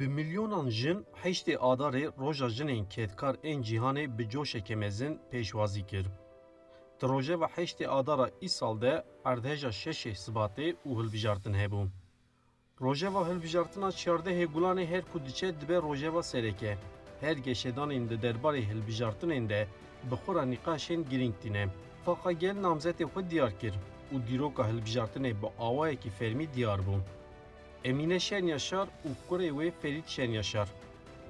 Bi milyonan jin heştê adarê roja jinên ketkar ên cîhanê bi coşeke mezin pêşwazî kir. Di rojeva heştê adara îsal de erdhêja şeşê sibatê û hilbijartin hebû. Rojeva hilbijartina çardehê gulanê her ku diçe dibe rojeva sereke. Her geşedanên di derbarê hilbijartinên de bi re nîqaşên girîng tîne. Faqa gel namzetê xwe diyar kir û dîroka hilbijartinê bi awayekî fermî diyar bû. Emine Şenyaşar û kurê wê Ferîd Şenyaşar.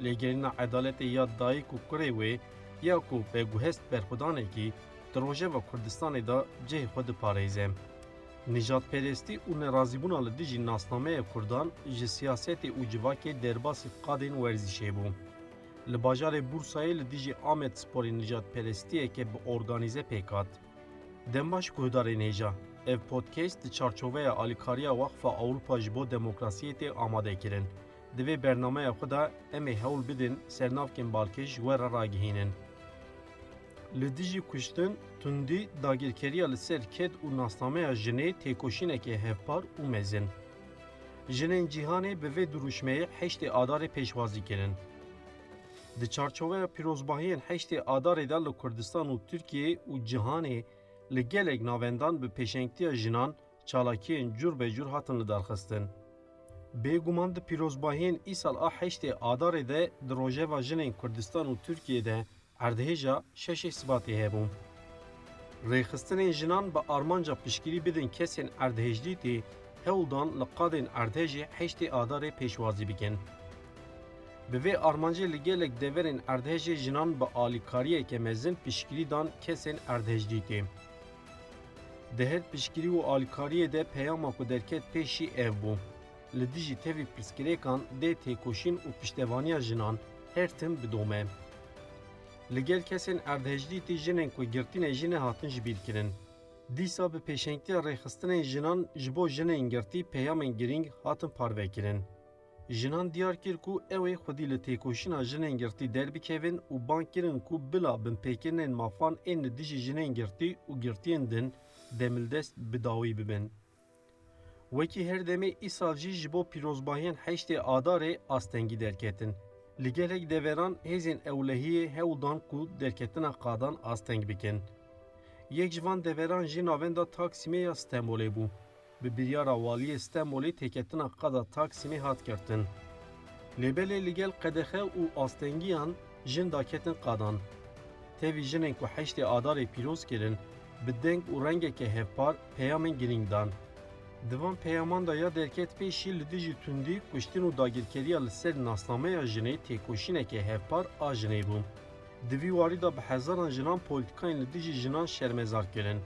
Lêgerîna edaletê ya dayîk û kurê wê ya ku veguhest berxwedanekî di Rojeva Kurdistanê da cihê xwe diparêze. Nijadperestî û nerazîbûna li dijî nasnameya Kurdan ji siyasetê û civakê derbasî qadên werzîşê bû. Li bajarê Bursayê li dijî Amed Sporê nijadperestiyeke bi organize pêkat. Dembaş guhdarên hêja, ev podcast di çarçoveya alîkariya Waxfa Awropa ji bo demokrasiyê tê amade kirin. Di vê bernameya xwe de em ê hewl bidin sernavkên balkê ji we re ragihînin. Li dijî kuştin, tundî dagirkeriya li ser ket û nasnameya jinê têkoşînekê hevpar û mezin. Jinên cîhanê bi vê duruşmeyê heştê adarê pêşwazî kirin. Di çarçoveya pîrozbahiyên heştê adarê de li Kurdistan û Tirkiye û cîhanê li gelek navendan bi pêşengtiya jinan çalakiyên cur be cur hatin li darxistin. Bêguman di pîrozbahiyên îsal a heştê adarê de di rojeva jinên Kurdistan û Tirkiye'de erdhêja şeşê sibatê hebûn. Rêxistinên jinan bi armanca piştgirî bidin kesên erdhêjdîtê hewldan li qadên erdhêjê heştê adarê pêşwazî bikin. Bi vê armancê li gelek deverên erdhêjê jinan bi alîkariyeke mezin piştgirî dan kesên erdhêjdîtê. Di her piştgirî û de peyama ku derket pêşî ev bû. Li dijî tevî pirsgirêkan dê têkoşîn û piştevaniya jinan her tim bidome. Li gel kesên erdhêjdîtê jinên ku girtînê jî nehatin ji bîr kirin. Dîsa bi pêşengtiya rêxistinên jinan ji bo jinên girtî peyamên girîng hatin parvekirin. Jinan diyar kir ku ew ê xwedî li têkoşîna jinên girtî derbikevin û bank kirin ku bila binpêkirinên mafan ên li dijî jinên girtî û girtiyên din bi dawî bibin. Wekî her demê îsal jî ji bo pîrozbahiyên heştê adarê astengî derketin. Li gelek deveran hêzên ewlehiyê hewldan ku derketina qadan asteng bikin. Yek ji deveran jî navenda Taksimê ya Stenbolê bû. Bi biryara waliyê Stenbolê têketina qada Taksimê hat girtin. Lêbelê li gel qedexe û astengiyan jin daketin qadan. Tevî jinên ku heştê adarê pîroz kirin, bi deng û rengeke hevpar peyamên girîng dan. Divan peyaman da ya derket pêşî li dijî tundî kuştin û dagirkeriya li ser nasnameya jinê têkoşîneke hevpar a jinê bû. Di vî warî da bi jinan polîtikayên li jinan şermezar kirin.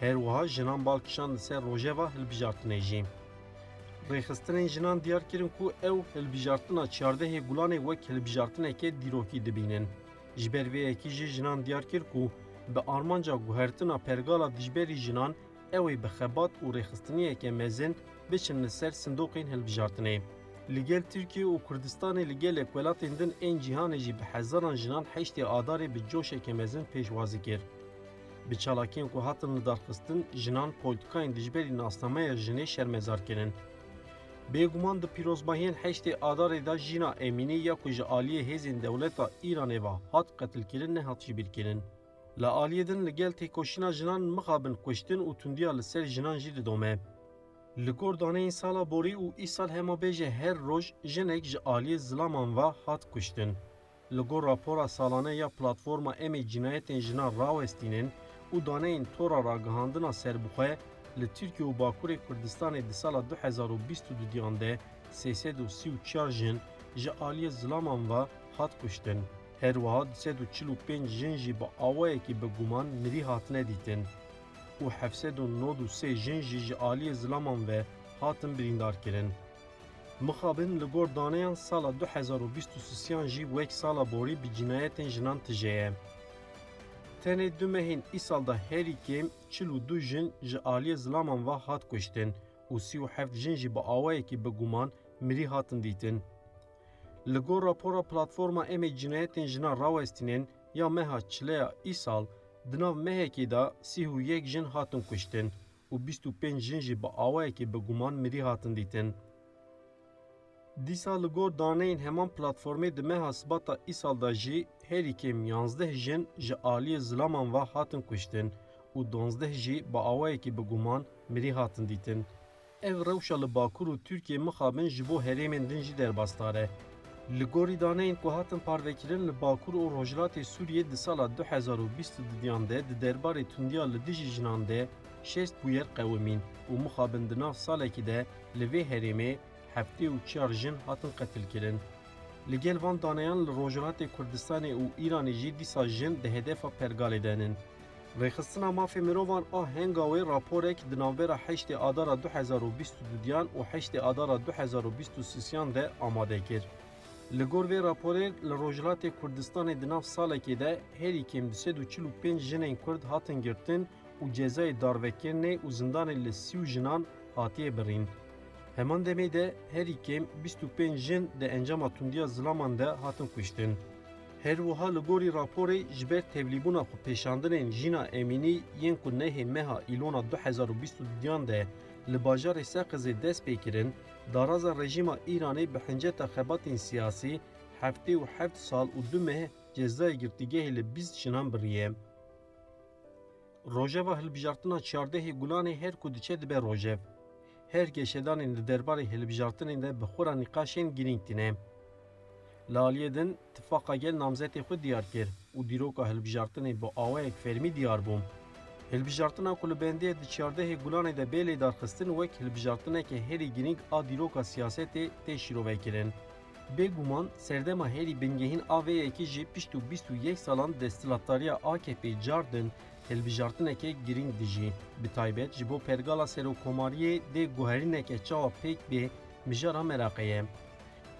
Her wiha jinan balkişan li rojeva hilbijartinê jî. Rêxistinên jinan diyar kirin ku ew hilbijartina çardehê gulanê wek hilbijartineke dîrokî dibînin. Ji ber vê yekî jinan diyar kir ku bi armanca guhertina pergala dijberî jinan ew ê bi xebat û rêxistiniyeke mezin biçin li ser sindoqên hilbijartinê. Li gel Tirkiye û Kurdistanê li gelek welatên din ên cîhanê jî bi hezaran jinan heştê adarê bi coşeke mezin pêşwazî kir. Bi çalakiyên ku hatin li darxistin jinan polîtikayên dijberî nasnameya jinê şermezar kirin. Bêguman di pîrozbahiyên heştê adarê da jîna Emînî ya ku ji aliyê hêzên dewleta Îranê ve hat qetilkirin nehat jî bîrkirin. Li aliyê din li gel têkoşîna jinan mixabin kuştin û tundiya li ser jinan jî didome. Li gor daneyên sala borî û îsal hemabêje her roj jinek ji aliyê zilaman ve hat kuştin. Li gor rapora salane ya platforma emê cinayetên jinan rawestînin û daneyên tora ragihandina serbixwe li Tirkiye û Bakurê Kurdistanê di sala 2022 de 334 jin ji aliyê zilaman ve hat kuştin. Her wiha 245 jin jî bi awayekî bi guman mirî hatine dîtin û 793 jin jî ji aliyê zilaman ve hatin birîndar kirin. Mixabin li gor daneyan sala 2023 jî wek sala borî bi cinayetên jinan tijeye. Tenê du mehên îsal da herî kêm çil û du jin ji aliyê zilaman ve hat kuştin û sî û heft jin jî bi awayekî bi guman mirî hatin dîtin. Emê cinayetên jinan rawestînin ya meha çileya îsal di nav mehekê da sî û yek jin hatin kuştin û bîst û pênc jin jî bi awayekî bi guman mirî hatin dîtin. Dîsa li gor daneyên heman platformê di meha sibata îsal da jî herî kêm yanzdeh jin ji aliyê zilaman ve hatin kuştin û donzdeh jî bi awayekî biguman mirî hatin dîtin. Ev rewşa li Bakur û Tirkiye mixabin ji bo herêmên din jî derbastar e. Li gorî daneyên ku hatin parvekirin li Bakur û Rojhilatê Sûriyê di sala 2022 de di derbarê tundiya li dijî jinan de şest bûyer qewimîn û mixabin di nav salekî de li vê herêmê heftê û çar jin hatin qetilkirin. Li gel van daneyan li Rojhilatê Kurdistanê û Îranê jî dîsa jin di hedefa pergalê denin. Rêxistina mafê mirovan a henga wê raporek di navbera heştê adara 2022yan û heştê adara 2023yan de amade kir. Li gor vê raporê li Rojhilatê Kurdistanê di nav salekê de herî kêm 245 jinên Kurd hatin girtin û cezayê darvekirinê û zindanê li sî û jinan hatiye birîn. Heman demê de herî kêm 25 jin di encama tundiya zilaman de. Her wiha li gorî raporê ji ber tevlîbûna xwe pêşandinên jîna ku nehê meha îlona 2022yan de li bajarê Seqizê dest pê kirin, daraza rejîma Îranê bi hinceta xebatên siyasî heftê û heft sal û du meh cezayê girtîgehê li bîst jinan biriye. Rojeva hilbijartina çardehê Gulanê her ku diçe dibe rojev. Her geşedanên li derbarê hilbijartinên de bi xura nîqaşên girîng aliyê din tifaka gel namzetê xwe diyar kir û dîroka hilbijartinê bi awayek fermî diyar bûm. Hilbijartina ku li bendiyê di çardehê Gulanê de bêlê darxistin wek hilbijartineke herî girîng a dîroka siyasetê tê şîrovekirin. Bêguman serdema herî bingehîn avêyekî jî pişt û bîst û yek salan destilatdariya AKP cardin hilbijartineke girîng dijî. Bi taybet ji bo pergala serokomariyê dê guherîneke çawa pêk bê mijara Meraqeyê.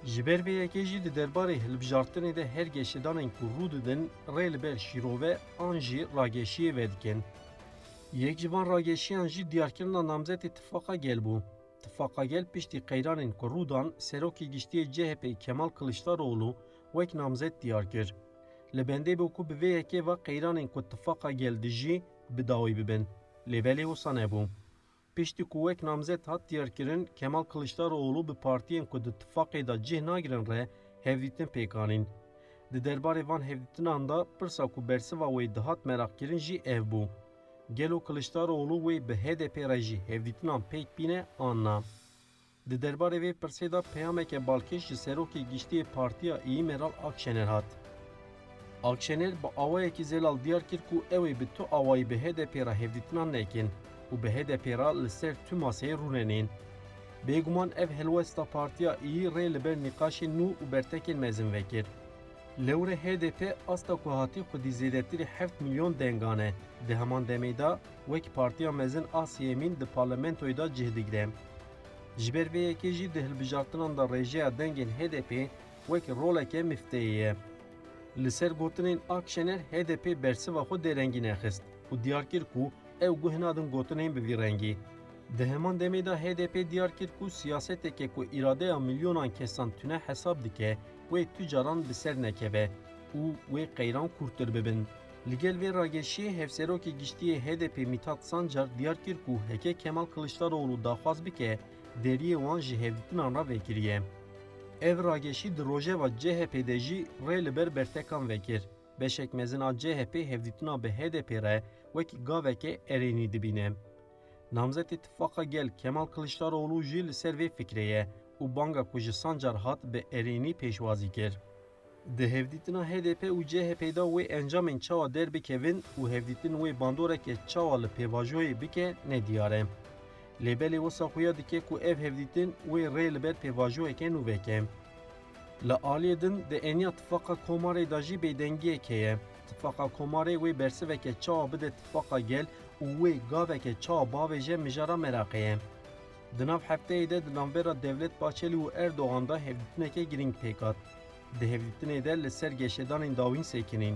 Ji ber vê yekê jî di derbarê hilbijartinê de her geşedanên ku rû didin rê li ber şîrove an jî rageşiyê vedikin. Yek ji van rageşiyan jî diyarkirina namzetê tifaka gel bû. Tifaka gel piştî qeyranên ku rûdan serokê giştiyê CHP Kemal Kılıçdaroğlu wek namzet diyar kir. Li bendê bû ku bi vê yekê ve qeyranên ku tifaka gel dijî bi dawî bibin. Lêvelê wisa. Piştî ku wek namzet hat diyarkirin Kemal Kılıçdaroğlu bi partiyên ku di tifaqê da cih nagirin re hevdîtin pêkanîn. Di derbarê van hevdîtinan da pirsa ku bersiva wê dihat merakkirin jî ev bû. Gelo Kılıçdaroğlu wê bi HDP re jî hevdîtinan pêk bîne an na. Di derbarê vê pirsê da peyameke balkêş ji serokê giştiyê Partiya İyi Meral Akşener hat. Akşener bi awayekî zelal diyar kir ku ew ê bi tu awayî bi HDP re hevdîtinan nekin û bi re li ser tu maseyê rûnenên. Bêguman ev helwesta Partiya İyî rê li ber nîqaşên nû û bertekên mezin vekir. Lewre HDP asta ku hatî xwedî zêdetirî 7 milyon dengane. Di heman demê da wek Partiya Mezin a Sêmîn di parlamentoyê da cih digre. Ji ber vê yekê jî di hilbijartinan da rêjeya dengên HDP wek roleke mifteyê ye. Li ser gotinên Akşener HDP bersiva xwe derengî nexist û diyar kir ku ew guh nadin gotinên bi vî rengî. Di heman demê da HDP diyar kir ku siyaseteke ku îradeya milyonan kesan tune hesab dike wê tu caran bi ser nekeve û wê qeyran kurtir bibin. Li gel vê rageşiyê hevserokê giştiyê HDP Mithat Sancar diyar kir ku heke Kemal Kılıçdaroğlu daxwaz bike deriyê wan ji hevdîtinan re vekiriye. Ev rageşî di rojeva CHP de jî rê li ber bertekan vekir. Beşek mezina CHP hevdîtina bi HDP re erênî dibîne. Namzet İttifaka gel Kemal Kılıçdaroğlu jî li ser vê fikrê ye û banga ku ji Sancar hat bi erênî pêşwazî kir. Di hevdîtina HDP û CHP da wê encamên çawa derbikevin û hevdîtin wê bandoreke çawa li pêvajoyê bike nediyar e. Lêbelê wisa xuya dike ku ev hevdîtin wê rê li ber pêvajoyeke nû veke. Li aliyê din di eniya tifaka komarê da jî. Tifaka komarê wê bersiveke çawa bide tifaka gel û wê gaveke çawa bavêje mijara Meraqê ye. Di nav hefteyê de di navbera Devlet Bahçeli û Erdoğan da hevdîtineke girîng pêkat. Di hevdîtinê de li ser geşedanên dawîn sêkinîn.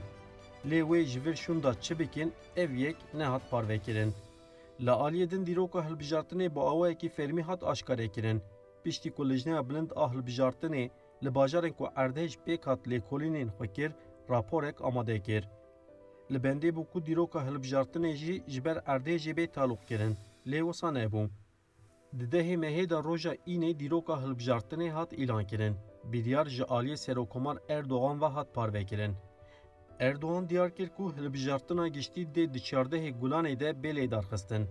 Lê wê ji vir şûn da çi bikin ev yek nehat parvekirin. Li aliyê din dîroka hilbijartinê bi awayekî fermî hat aşkarê kirin. Piştî ku lijneya bilind a hilbijartinê li bajarên ku erdhej pêk hat raporek amade kir. Li bendê bû ku dîroka hilbijartinê jî ji ber erdhejê bê talûq kirin. Lê wisa nebû. Di dehê mehê de roja înê dîroka hilbijartinê hat îlan kirin. Biryar ji aliyê Serokkomar Erdogan ve hat parvekirin. Erdogan diyar kir ku hilbijartina giştî dê di çardehê Gulanê de belê darxistin.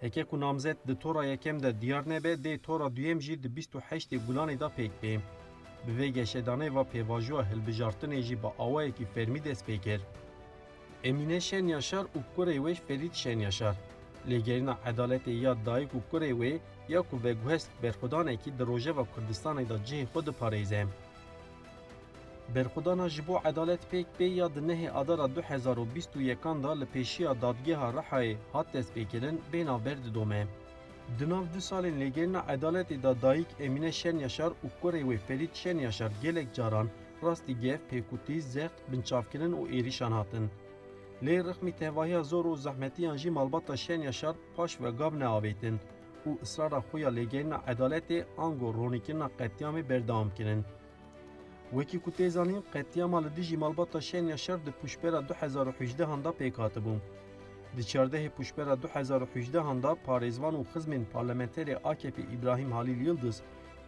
Heke ku namzet di tora yekem de diyar nebe dê tora duyêm jî di 28 Gulanê da pêk bê. Bi vê geşedanê ve pêvajoya hilbijartinê jî bi awayekî fermî dest pê kir. Emine Şen Yaşar û kurê wê Ferit Şen Yaşar. Lêgerîna edaletê ya dayîk û kurê wê ya ku veguhest berxudanekî di Rojava Kurdistanê da cihê xwe diparêze. Berxudana ji bo edalet pêk pê ya di nehê adara 2021 da li pêşiya dadgeha Rihayê hat destpêkirin bê navber didome. Di nav du salên lêgerîna edaletê da dayîk Emine Şen Yaşar û kurê wê Ferit Şen Yaşar gelek caran rastî gev pêkutî zext binçavkirin û êrîşan hatin. Lê rixmî tevahiya zor û zehmetiyan jî malbata Şen Yaşar paş ve gav neavêtin û ısrara xwe ya lêgerîna edaletê ango ronîkirina qetyamê berdewam kirin. Wekî ku tê zanîn qetyama li malbata Şen Yaşar di puşbera 2018 da pêk hatibû. Di çardehê puşbera 2018 da parêzvan û xizmên parlamenterê AKP İbrahim Halil Yıldız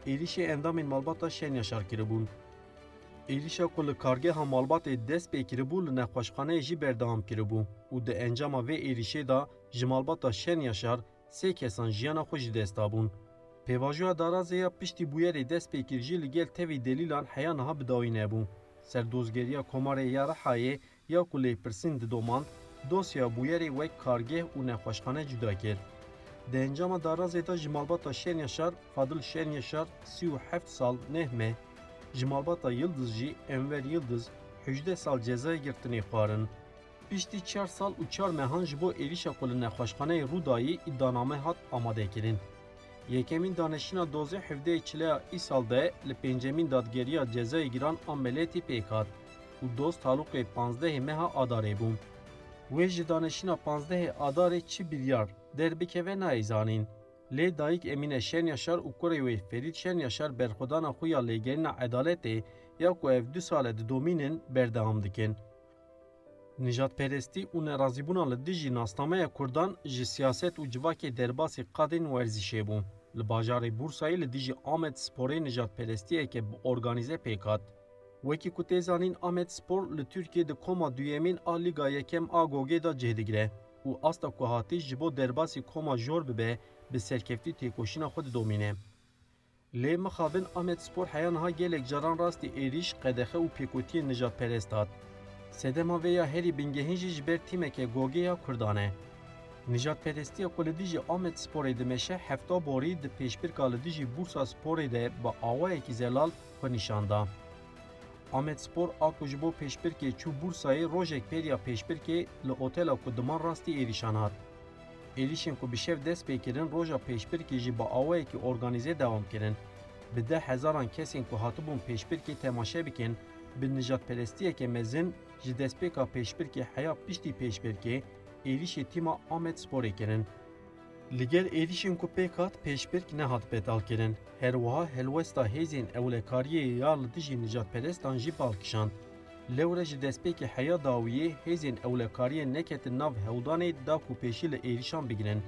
êrişê endamên malbata Şen Yaşar kiribûn. Êrişa ku li kargeha malbatê dest pê kiribû li nexweşxaneyê jî berdewam kiribû û di encama vê êrişê da ji Şen Yaşar sê kesan jiyana xwe ji dest dabûn. Pêvajoya darazê ya piştî bûyerê dest pê kir jî li gel tevî delîlan heya niha bidawî nebû. Serdozgeriya Komarê ya Rihayê ya ku lêpirsîn didomand, dosya bûyerê wek kargeh û nexweşxane cuda kir. Di encama darazê da ji malbata Şen Yaşar, Fadil Şen Yaşar, sî û heft sal nehme, ji malbata Yıldız jî Enver Yıldız 18 sal cezayê girtinê xwarin. Piştî çar sal û çar mehan ji bo êrişa ku li nexweşxaneyê Rûdayê îddianame hat amadekirin. Yekemîn danişîna dozê hevdeyê çileya îsal de li pêncemîn dadgeriya cezayê giran ameliyetî pêk hat û doz taluqê 15 meha adarê. Wê ji danişîna 15 adarê çi biryar derbikeve nayê zanîn. Lê dayîk Emîne Şen Yaşar û kurê wê Ferit Şen Yaşar berxwedana xwe ya lêgerîna edaletê ya ku ev du sale di domînin berdewam dikin. Nijadperestî û nerazîbûna li dijî nasnameya Kurdan ji siyaset û civakê derbasî qadên werzîşê bû. Li bajarê Bursayê li dijî Amed Sporê nijadperestiyeke bi organize pêk hat. وکی کوتیزانین آمد سپور ل ترکیه د کوما دویمین آ لیگا یکم آ گوگی دا جه دیگره و آستا کوهاتی جبو درباسی کوما جور ببه به سرکفتی تیکوشینا خود دومینه لی مخابن آمد سپور حیان ها گلک جاران راستی ایریش قدخه و پیکوتی نجات پرستاد سده ویا هری بینگهینجی بر تیمه که گوگی یا کردانه نجات پرستی اکولدیجی آمد سپوری دمشه هفتا بوری د پیشبر کالدیجی بورسا سپوری ده با آوائی که زلال خونشانده Amed Spor a ku ji bo pêşbirkê çû Bursayê rojek pêriya pêşbirkê li otela ku diman rastî êrîşan hat. Êrişên ku bi şev dest pê kirin roja pêşbirkê jî bi awayekî organize dewam kirin. Bi deh hezaran kesên ku hatibûn pêşbirkê temaşe bikin, bi nijadperestiyeke mezin ji destpêka pêşbirkê heya piştî pêşbirkê êrişê tîma Amed Sporê kirin. Li gel êrişên ku pêk hat pêşbirk nehat betalkirin. Her wiha helwesta hêzên ewlekariyê ya li dijî nijadperestan jî balkişand. Lewre ji destpêkê heya dawiyê hêzên ewlekariyê neketin nav hewdanê da ku pêşî li êrişan bigirin.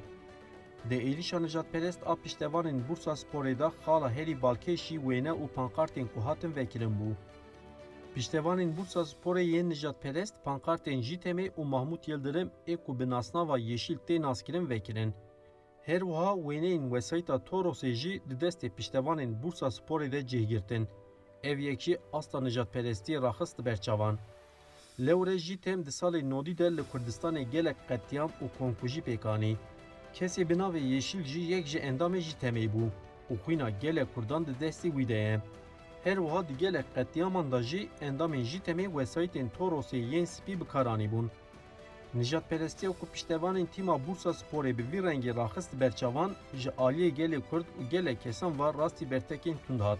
Di êrişa nijadperest a piştevanên Bursa Sporê da xala herî balkêşî wêne û pankartên ku hatin vekirin bû. Piştevanên Bursa Sporê yên nijadperest pankartên Jîtemê û Mahmut Yıldırım ê ku bi nasnava Yeşil tê naskirin vekirin. Her wiha wêneyên wesayta Torosê jî di destê piştevanên Bursa Sporê de cihgirtin. Ev yekî asta nijadperestiyê raxist di berçavan. Lewre jî tem di salê nodî de li Kurdistanê gelek qetyam û konkujî pêkanî. Kesê bi navê Yeşil jî yek ji endamê jî temê bû û xwîna gelek Kurdan di destê wî de ye. Her wiha di gelek qetyaman da jî endamên jî temê wesaytên Nijadperestiya ku piştevanên tîma Bursa Sporê bi vî rengê raxist berçavan ji aliyê gelê Kurd û gelek kesan var rastî bertekên tund hat.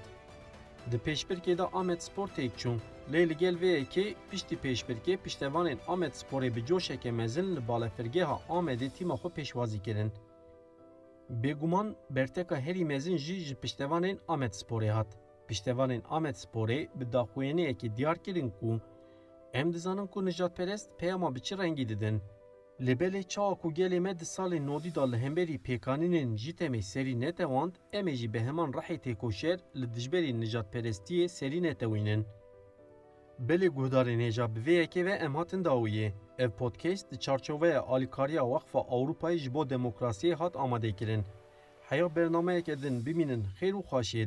Di pêşbirkê de Amed Spor têk çûn. Lê li gel vê yekê piştî pêşbirkê piştevanên Amed Sporê bi coşeke mezin li balafirgeha Amedê tîma xwe pêşwazî kirin. Bêguman berteka herî mezin jî ji piştevanên Amed Sporê hat. Piştevanên Amed Sporê bi daxuyeniyekê diyar kirin ku ام دزانم کو نجات پرست پی اما چه رنگی دیدن لبل چا کو گل مد سال نودی دال همبری پیکانین جیت می سری نت وند ام جی بهمان رحیت کوشر ل دجبری نجات پرستی سری نت وینن بل گودار نجاب وی کی و ام هاتن داوی ای پودکیست چارچوه ای آلکاریا وقف اوروپای جبو دموکراسی هات آماده کرن. حیاب برنامه ای کردن بیمینن خیر و خاشیه